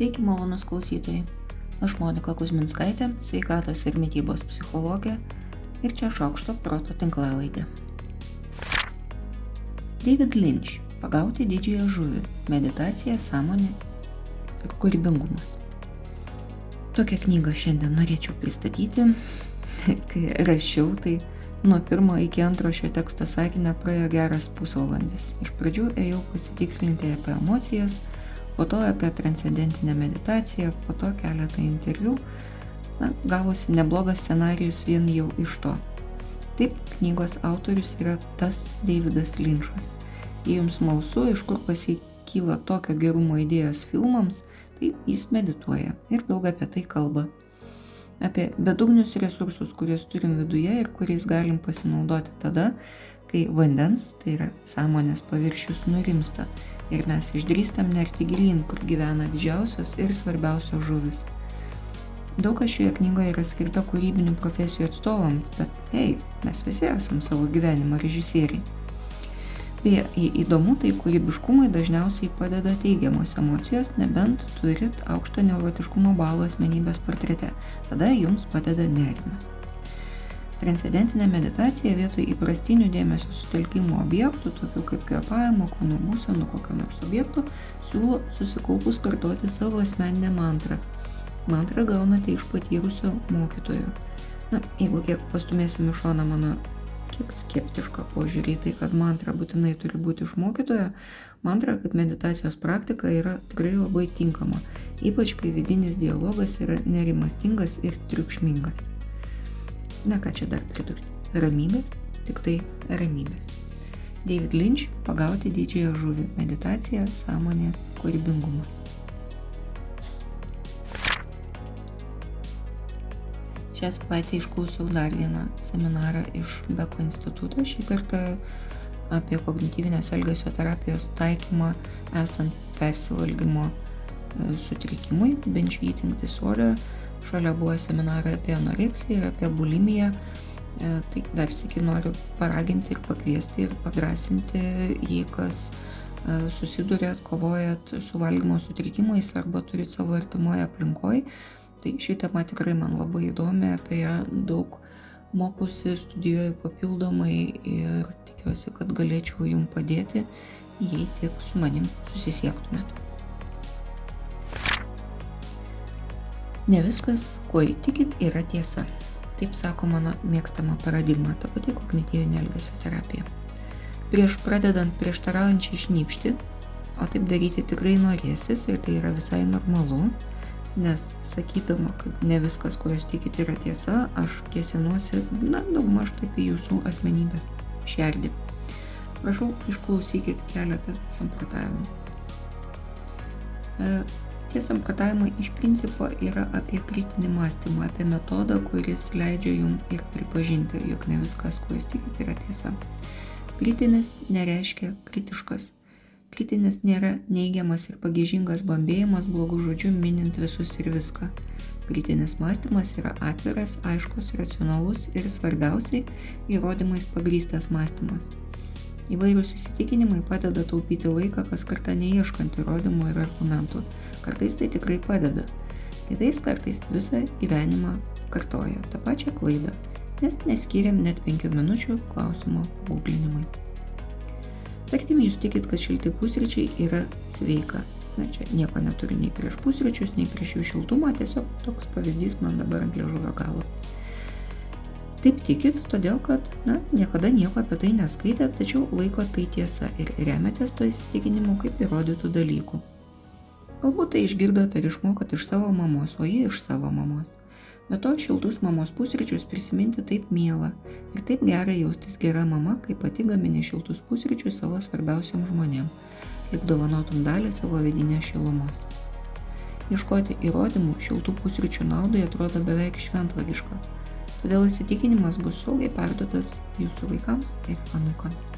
Sveiki, malonus klausytojai. Aš Monika Kuzminskaitė, sveikatos ir mytybos psichologė ir čia šaukšto proto tinklalaidė. David Lynch - Pagauti didžiąją žuvį - meditacija, sąmonė ir kūrybingumas. Tokią knygą šiandien norėčiau pristatyti. Kai rašiau, tai nuo pirmo iki antro šio teksto sakinio praėjo geras pusvalandis. Iš pradžių ėjau pasitikslinti apie emocijas, po to apie transcendentinę meditaciją, po to keletą interviu. Na, gavosi neblogas scenarius vien jau iš to. Taip, knygos autorius yra tas Davidas Linčas. Jei jums malsu, iš kur pasikyla tokio gerumo idėjos filmams, tai jis medituoja ir daug apie tai kalba. Apie bedugnius resursus, kuriuos turim viduje ir kuriais galim pasinaudoti tada, kai vandens, tai yra sąmonės paviršius, nurimsta ir mes išdrįstam nerti gilyn, kur gyvena didžiausios ir svarbiausios žuvis. Daug kas šioje knygoje yra skirta kūrybinių profesijų atstovams, bet hei, mes visi esam savo gyvenimo režisieriai. Beje, įdomu, tai kūrybiškumui dažniausiai padeda teigiamos emocijos, nebent turit aukštą neurotiškumo balų asmenybės portrete, tada jums padeda nerimas. Transcendentinė meditacija vietoj įprastinių dėmesio sutelkimo objektų, tokių kaip kvepavimo, kūno būsenų, kokio nors objektų, siūlo susikaupus kartoti savo asmeninę mantrą. Mantrą gaunate iš patyrusio mokytojo. Na, jeigu kiek pastumėsim iš šoną mano kiek skeptišką požiūrį į tai, kad mantra būtinai turi būti iš mokytojo, mantra kaip meditacijos praktika yra tikrai labai tinkama, ypač kai vidinis dialogas yra nerimastingas ir triukšmingas. Na ką čia dar pridurti? Ramybės, tik tai ramybės. David Lynch pagauti didžiąją žuvį - meditacija, sąmonė, kūrybingumas. Šią savaitę išklausiau dar vieną seminarą iš Beko instituto, šį kartą apie kognityvinės elgesio terapijos taikymą esant persivalgymo e, sutrikimui, binge eating disorder Šalia buvo seminarai apie anoreksiją ir apie bulimiją. E, tai dar sėki noriu paraginti ir pakviesti ir padrasinti, jei kas e, susidurėt, kovojat su valgymo sutrikimais arba turit savo artimoje aplinkoje. Tai ši tema tikrai man labai įdomi, apie ją daug mokusi, studijuoju papildomai ir tikiuosi, kad galėčiau jums padėti, jei tik su manim susisiektumėt. Ne viskas, kuo įtikit, yra tiesa. Taip sako mano mėgstama paradigma, ta pati kognityvinė elgesio terapija. Prieš pradedant prieštaraujančiai šnypšti, o taip daryti tikrai norėsis ir tai yra visai normalu, nes sakydama, kad ne viskas, ko jūs tikit, yra tiesa, aš kėsinuosi, na, daugmaž taip į jūsų asmenybės šerdį. Prašau, išklausykit keletą samprotavimų. E, Tie samprotavimai iš principo yra apie kritinį mąstymą, apie metodą, kuris leidžia jum ir pripažinti, jog ne viskas, kuo jūs tikite, yra tiesa. Kritinis nereiškia kritiškas. Kritinis nėra neigiamas ir pagėžingas bambėjimas blogų žodžių minint visus ir viską. Kritinis mąstymas yra atviras, aiškus, racionalus ir svarbiausiai įrodymais pagrystas mąstymas. Įvairūs įsitikinimai padeda taupyti laiką, kas kartą neieškant įrodymų ir argumentų. Kartais tai tikrai padeda. Kitais kartais visą gyvenimą kartoja tą pačią klaidą, nes neskiriam net penkių minučių klausimo paguglinimui. Tarkim, jūs tikit, kad šilti pusryčiai yra sveika. Na, čia nieko neturi nei prieš pusryčius, nei prieš jų šiltumą, tiesiog toks pavyzdys man dabar ant liežuvio galo. Taip tikit, todėl kad, na, niekada nieko apie tai neskaitėt, tačiau laiko tai tiesa ir remiatės to įsitikinimu kaip įrodytų dalykų. Galbūt tai išgirdote ir išmokot iš savo mamos, o ji iš savo mamos. Be to, šiltus mamos pusryčius prisiminti taip miela ir taip gera jaustis gera mama, kai pati gamini šiltus pusryčius savo svarbiausiam žmonėm, lik dovanotum dalį savo vidinės šilumos. Ieškoti įrodymų šiltų pusryčių naudai atrodo beveik šventvagiška Todėl įsitikinimas bus saugiai perduotas jūsų vaikams ir anūkams.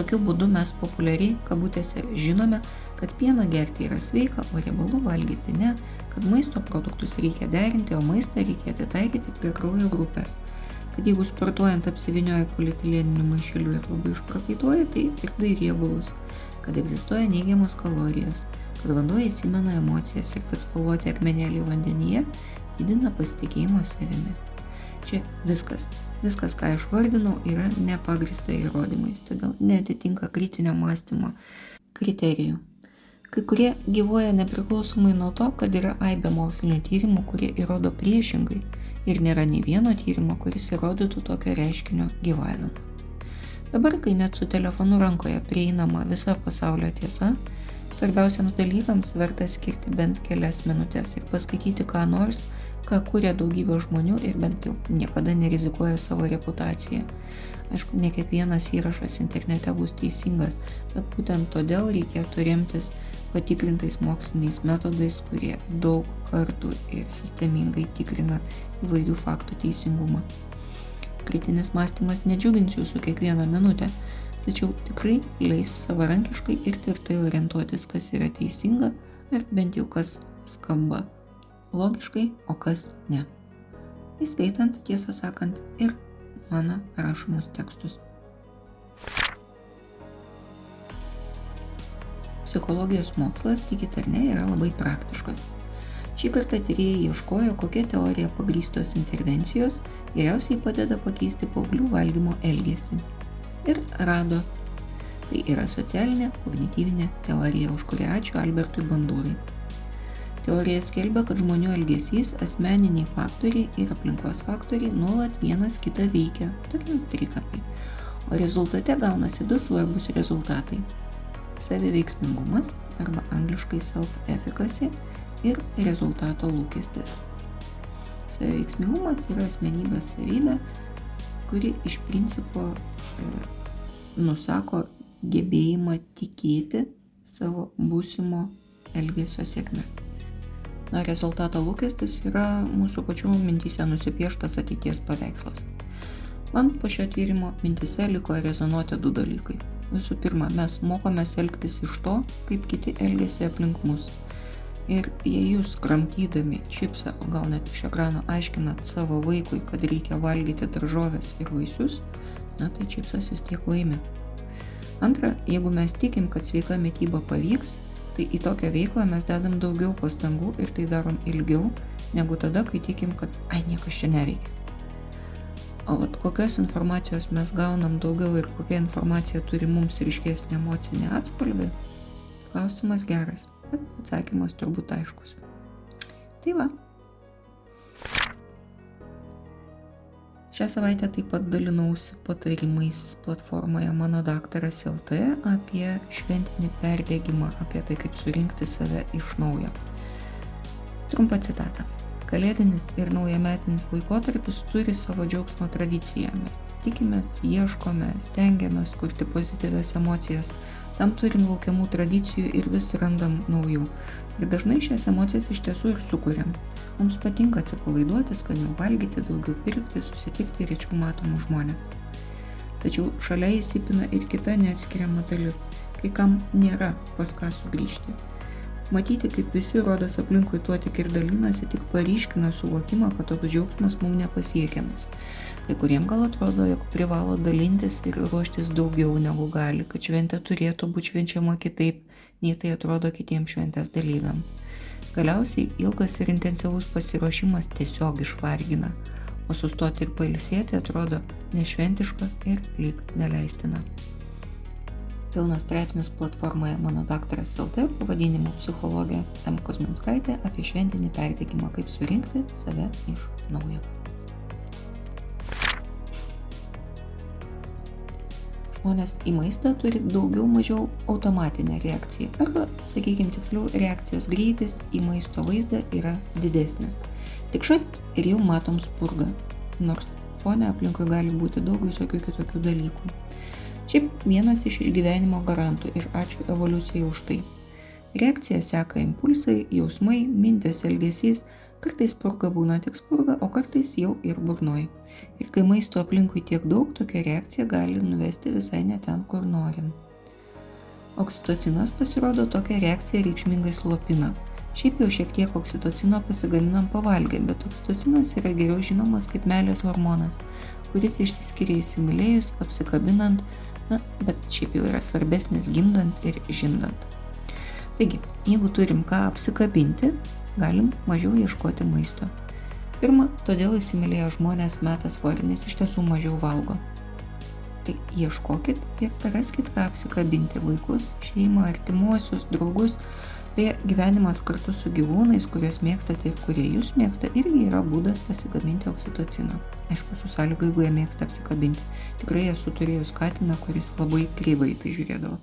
Tokiu būdu mes populiariai, kabutėse, žinome, kad pieną gerti yra sveika, o riebalų valgyti ne, kad maisto produktus reikia derinti, o maistą reikia ataikyti prie kraujo grupės. Kad jeigu sportuojant apsivinioja polietileninių maišelių ir labai išprakaituoja, tai tirpdai riebalus. Kad egzistuoja neigiamos kalorijos. kad vanduo įsimena emocijas ir kad spalvoti akmenėliai vandenyje didina pasitikėjimą savimi. Čia viskas. Viskas, ką išvardinau, yra nepagrista įrodymais, todėl netitinka kritinio mąstymo kriterijų. Kai kurie gyvoja nepriklausomai nuo to, kad yra aibė mokslinių tyrimų, kurie įrodo priešingai ir nėra nei vieno tyrimo, kuris įrodytų tokio reiškinio gyvavimą. Dabar, kai net su telefonu rankoje prieinama visa pasaulio tiesa, svarbiausiams dalykams verta skirti bent kelias minutės ir paskaityti ką nors, ką kūrė daugybė žmonių ir bent jau niekada nerizikuoja savo reputaciją. Aišku, ne kiekvienas įrašas internete bus teisingas, bet būtent todėl reikėtų remtis patikrintais moksliniais metodais, kurie daug kartų ir sistemingai tikrina įvairių faktų teisingumą. Kritinis mąstymas nedžiugins jūsų kiekvieną minutę, tačiau tikrai leis savarankiškai ir tvirtai orientuotis, kas yra teisinga ar bent jau kas skamba logiškai, o kas ne. Įskaitant, tiesą sakant, ir mano rašomus tekstus. Psichologijos mokslas, tikit ar ne, yra labai praktiškas. Šį kartą tyrėjai ieškojo, kokia teorija pagrystos intervencijos geriausiai padeda pakeisti paauglių valgymo elgesį. Ir rado. Tai yra socialinė kognityvinė teorija, už kurią ačiū Albertui Bandūrai. Teorija skelbia, kad žmonių elgesys, asmeniniai faktoriai ir aplinkos faktoriai nuolat vienas kitą veikia, tokie trikapai. O rezultate gaunasi du svarbus rezultatai - saviveiksmingumas arba angliškai self-efficacy ir rezultato lūkestis. Saviveiksmingumas yra asmenybės savybė, kuri iš principo nusako gebėjimą tikėti savo būsimo elgesio sėkme. Na, rezultato lūkestis yra mūsų pačių mintise nusipieštas ateities paveikslas. Man po šio tyrimo mintise liko rezonuoti du dalykai. Visų pirma, mes mokomės elgtis iš to, kaip kiti elgesi aplink mus. Ir jei jūs kramtydami čipsą, o gal net iš ekrano aiškinat savo vaikui, kad reikia valgyti daržovės ir vaisius, na tai čipsas vis tiek laimi. Antra, jeigu mes tikim, kad sveika mytyba pavyks, tai į tokią veiklą mes dedam daugiau pastangų ir tai darom ilgiau, negu tada, kai tikim, kad ai niekas čia neveikia. O vat kokios informacijos mes gaunam daugiau ir kokia informacija turi mums ryškesnį emocinį atspalvį, klausimas geras, bet atsakymas turbūt aiškus. Tai va, Šią savaitę taip pat dalinausi patarimais platformoje mano daktaras LT apie šventinį perdėgymą, apie tai, kaip surinkti save iš naujo. Trumpa citata. Kalėdinis ir naujametinis laikotarpis turi savo džiaugsmo tradiciją. Mes tikimės, ieškome, stengiamės kurti pozityves emocijas, tam turim laukiamų tradicijų ir vis randam naujų. Ir dažnai šias emocijas iš tiesų ir sukūrėm. Mums patinka atsipalaiduoti, skaniau valgyti, daugiau pirkti, susitikti rečiau matomų žmonės. Tačiau šalia įsipina ir kita neatskiriama dalis, kai kam nėra pas ką sugrįžti Matyti, kaip visi rodos aplinkui tuo tik ir dalinasi, tik paryškina suvokimą, kad toks džiaugsmas mums nepasiekiamas. Kai kuriem gal atrodo, jog privalo dalintis ir ruoštis daugiau negu gali, kad šventė turėtų būti švenčiama kitaip, nei tai atrodo kitiems šventės dalyviam. Galiausiai ilgas ir intensyvus pasiruošimas tiesiog išvargina, o sustoti ir pailsėti atrodo nešventiška ir lyg neleistina. Pilnas straipsnis platformoje Mano daktaras LT pavadinimu psichologė M. Kozminskaitė apie šventinį perdėgymą, kaip surinkti save iš naujo. Žmonės į maistą turi daugiau mažiau automatinę reakciją arba, sakykime tiksliau, reakcijos greitis į maisto vaizdą yra didesnis. Tik šast ir jau matom spurgą, nors fone aplinkui gali būti daug visokių kitokių dalykų. Šiaip vienas iš išgyvenimo garantų ir ačiū evoliucijai už tai. Reakcija seka impulsai, jausmai, mintis, elgesys, kartais spurga būna tik spurga, o kartais jau ir burnoj. Ir kai maisto aplinkui tiek daug, tokia reakcija gali nuvesti visai ne ten, kur norim. Oksitocinas pasirodo tokią reakciją reikšmingai slopina. Šiaip jau šiek tiek oksitocino pasigaminam pavalgę, bet oksitocinas yra geriau žinomas kaip meilės hormonas, kuris išsiskiria įsimylėjus, apsikabinant, na, bet šiaip jau yra svarbesnis gimdant ir žindant. Taigi, jeigu turim ką apsikabinti, galim mažiau ieškoti maisto. Pirma, todėl įsimylėję žmonės meta svorį, nes iš tiesų mažiau valgo. Tai ieškokit ir raskit ką apsikabinti vaikus, šeimą, artimuosius, draugus, Beje, gyvenimas kartu su gyvūnais, kuriuos mėgstate ir kurie jūs mėgsta, irgi yra būdas pasigaminti oksitociną. Aišku, su sąlyga, jeigu jie mėgsta apsikabinti. Tikrai esu turėjus katiną, kuris labai kryvai tai žiūrėdavo.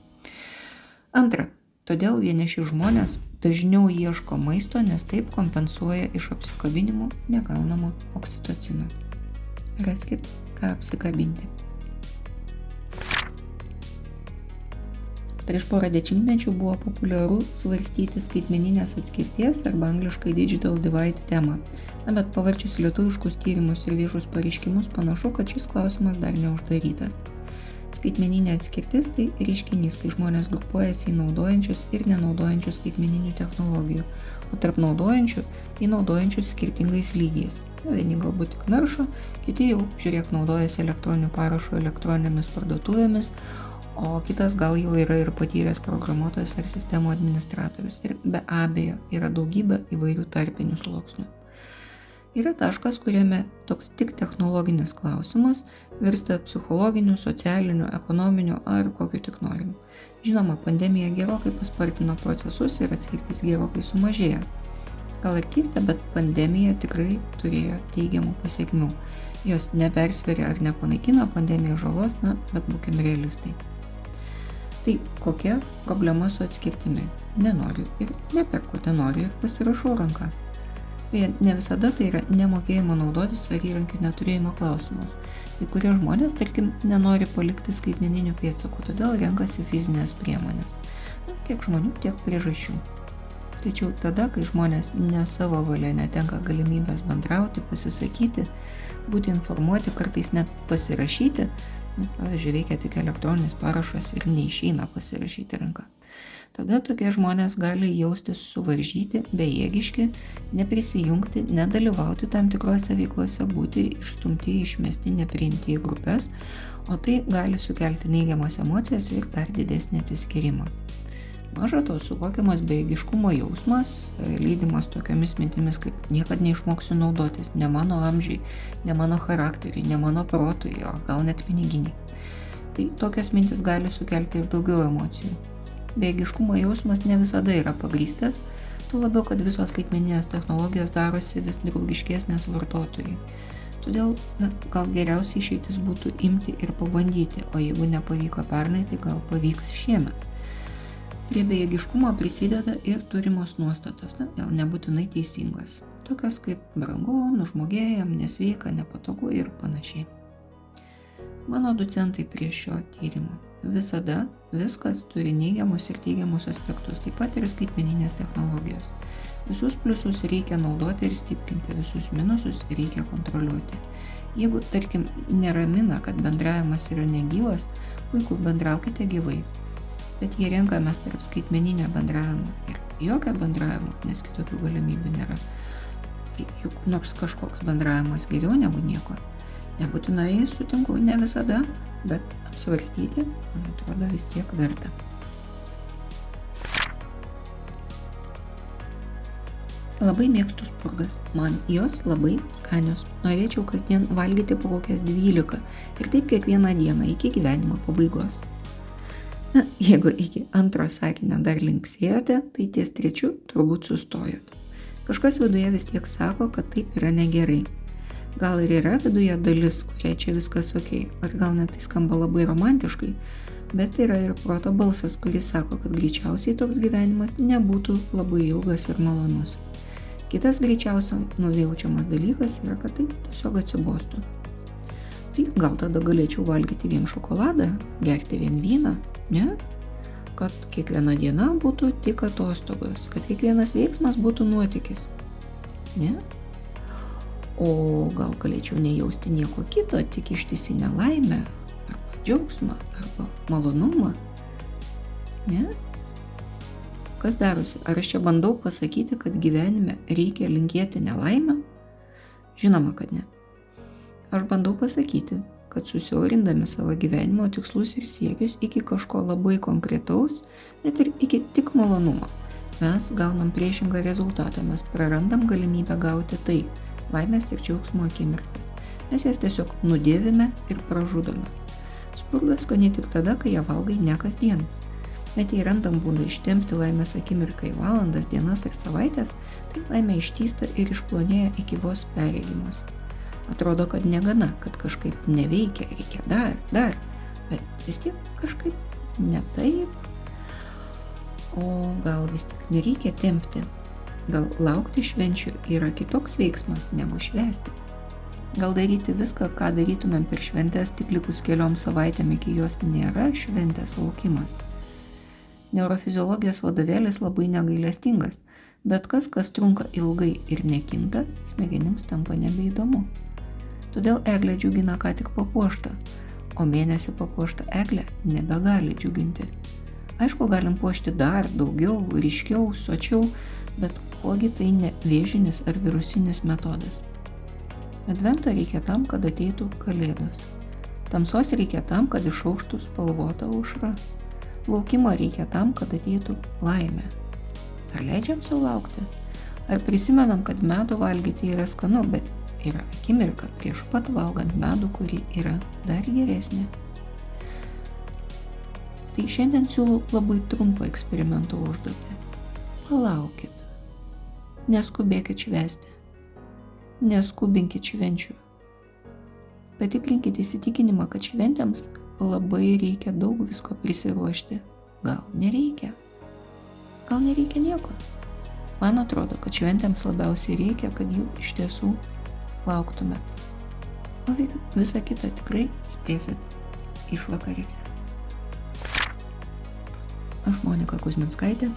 Antra, todėl vieniši žmonės dažniau ieško maisto, nes taip kompensuoja iš apsikabinimų negaunamo oksitocino. Raskit, ką apsikabinti. Prieš porą dešimtmečių buvo populiaru svarstyti skaitmeninės atskirties arba angliškai digital divide temą. Na, bet pavarčius lietuviškus tyrimus ir viešus pareiškimus panašu, kad šis klausimas dar neuždarytas. Skaitmeninė atskirtis tai reiškinys, kai žmonės grupuojasi į naudojančius ir nenaudojančius skaitmeninių technologijų, o tarp naudojančių į naudojančius skirtingais lygiais. Vieni galbūt tik naršo, kiti jau, žiūrėk, naudojasi elektroniniu parašu elektroninėmis parduotuvėmis, o kitas gal jau yra ir patyręs programuotojas ar sistemų administratorius. Ir be abejo yra daugybė įvairių tarpinių sluoksnių. Yra taškas, kuriame toks tik technologinis klausimas virsta psichologiniu, socialiniu, ekonominiu ar kokiu tik norimu. Žinoma, pandemija gerokai paspartino procesus ir atskirtis gerokai sumažėjo. Gal ir keista, bet pandemija tikrai turėjo teigiamų pasiekmių. Jos nepersveria ar nepanaikina pandemijos žalos, na, bet būkime realistai. Tai kokia problema su atskirtimi? Nenoriu ir neperku, nenoriu ir pasirašau ranką. Beje, ne visada tai yra nemokėjimo naudotis ar įrankių neturėjimo klausimas. Kai kurie žmonės, tarkim, nenori palikti skaitmeninių pėdsakų, todėl renkasi fizinės priemonės. Na, kiek žmonių, tiek priežasčių. Tačiau tada, kai žmonės ne savo valia netenka galimybės bendrauti, pasisakyti, būti informuoti, kartais net pasirašyti, Nu, pavyzdžiui, veikia tik elektroninis parašas ir neišeina pasirašyti ranką. Tada tokie žmonės gali jaustis suvaržyti, bejėgiški, neprisijungti, nedalyvauti tam tikrose veiklose, būti išstumti, išmesti, nepriimti į grupės, o tai gali sukelti neigiamas emocijas ir dar didesnį atsiskyrimą. Maža to, suvokiamas bejėgiškumo jausmas, e, lydimas tokiamis mintimis, kaip niekad neišmoksiu naudotis, ne mano amžiai, ne mano charakteriui, ne mano protui, o gal net piniginiai. Tai tokios mintis gali sukelti ir daugiau emocijų. Bejėgiškumo jausmas ne visada yra pagrystas, tuo labiau, kad visos skaitmeninės technologijos darosi vis draugiškesnės vartotojai. Todėl na, gal geriausiai išeitis būtų imti ir pabandyti, o jeigu nepavyko pernai, tai gal pavyks šiemet. Prie bejėgiškumo prisideda ir turimos nuostatos, na, vėl nebūtinai teisingos, tokios kaip brangu, nužmogėjam, nesveika, nepatogu ir panašiai. Mano docentai prie šio tyrimo. Visada viskas turi neigiamus ir teigiamus aspektus, taip pat ir skaitmeninės technologijos. Visus pliusus reikia naudoti ir stiprinti, visus minususus reikia kontroliuoti. Jeigu, tarkim, neramina, kad bendravimas yra negyvas, puiku bendraukite gyvai, bet jei renkamės tarp skaitmeninio bendravimo ir jokio bendravimo, nes kitokių galimybių nėra, tai juk nors kažkoks bendravimas geriau negu nieko. Nebūtinai sutinku, ne visada, bet apsvarstyti, man atrodo, vis tiek verta. Labai mėgstu spurgas, man jos labai skanios. Norėčiau kasdien valgyti po kokias 12 ir taip kiekvieną dieną iki gyvenimo pabaigos. Na, jeigu iki antro sakinio dar linksėjote, tai ties trečiu turbūt sustojot. Kažkas viduje vis tiek sako, kad taip yra negerai. Gal ir yra viduje dalis, kuriai čia viskas ok, ar gal net tai skamba labai romantiškai, bet yra ir proto balsas, kuris sako, kad greičiausiai toks gyvenimas nebūtų labai ilgas ir malonus. Kitas greičiausiai nujaučiamas dalykas yra, kad tai tiesiog atsibostų. Tai gal tada galėčiau valgyti vien šokoladą, gerti vien vyną, Ne? Kad kiekviena diena būtų tik atostogos, kad kiekvienas veiksmas būtų nuotykis. Ne? O gal galėčiau nejausti nieko kito, tik ištisinę laimę, arba džiaugsmą, arba malonumą. Ne? Kas darosi? Ar aš čia bandau pasakyti, kad gyvenime reikia linkėti nelaimę? Žinoma, kad ne. Aš bandau pasakyti, kad susiaurindami savo gyvenimo tikslus ir siekius iki kažko labai konkretaus, net ir iki tik malonumo, mes gaunam priešingą rezultatą, mes prarandam galimybę gauti tai, laimės ir džiaugsmo akimirkas. Mes jas tiesiog nudėvime ir pražudome. Spurgas skani tik tada, kai ją valgai ne kasdien. Net jei randam būdą ištempti laimės akimirką į valandas, dienas ir savaitės, tai laimė ištysta ir išplonėja iki vos perėgimos. Atrodo, kad negana, kad kažkaip neveikia, reikia dar, dar, bet vis tiek kažkaip ne taip. O gal vis tik nereikia tempti, gal laukti švenčių yra kitoks veiksmas negu švesti. Gal daryti viską, ką darytumėm per šventės, tik likus keliom savaitėm iki jos nėra šventės laukimas. Neurofiziologijos vadovėlis labai negailestingas, bet kas, kas trunka ilgai ir nekinta, smegenims tampa nebeįdomu. Todėl eglė džiugina ką tik papuoštą, o mėnesį papuoštą eglę nebegali džiuginti. Aišku, galim puošti dar daugiau, ryškiau, sočiau, bet kogi tai ne vėžinis ar virusinis metodas. Advento reikia tam, kad ateitų kalėdos. Tamsos reikia tam, kad išauštų spalvota aušra. Laukimo reikia tam, kad ateitų laimė. Ar leidžiam savo laukti? Ar prisimenam, kad medų valgyti yra skanu, bet yra akimirka prieš pat valgant medų, kuri yra dar geresnė? Tai šiandien siūlau labai trumpą eksperimento užduotį. Palaukit. Neskubėkit švesti neskubinkit švenčių. Patikrinkite įsitikinimą, kad šventėms labai reikia daug visko prisiruošti. Gal nereikia? Gal nereikia nieko? Man atrodo, kad šventėms labiausiai reikia, kad jų iš tiesų lauktumėt. O visą kitą tikrai spėsit išvakarėse. Aš Monika Kuzminskaitė,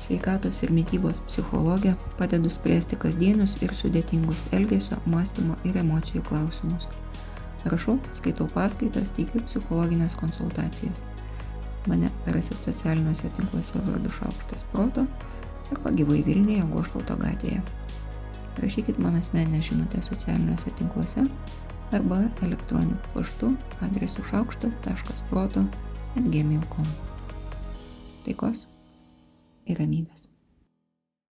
sveikatos ir mytybos psichologė, padedu spręsti kasdienius ir sudėtingus elgesio, mąstymo ir emocijų klausimus. Rašau, skaitau paskaitas, teikiu psichologinės konsultacijas. Mane rasit socialiniuose tinkluose vardu Šaukštas Proto arba gyvai Vilniuje Goštauto gatvėje. Rašykit man asmenę žinutę socialiniuose tinkluose arba elektroniniu paštu adresu šaukštas.proto atgmail.com. Taikos ir ramybės.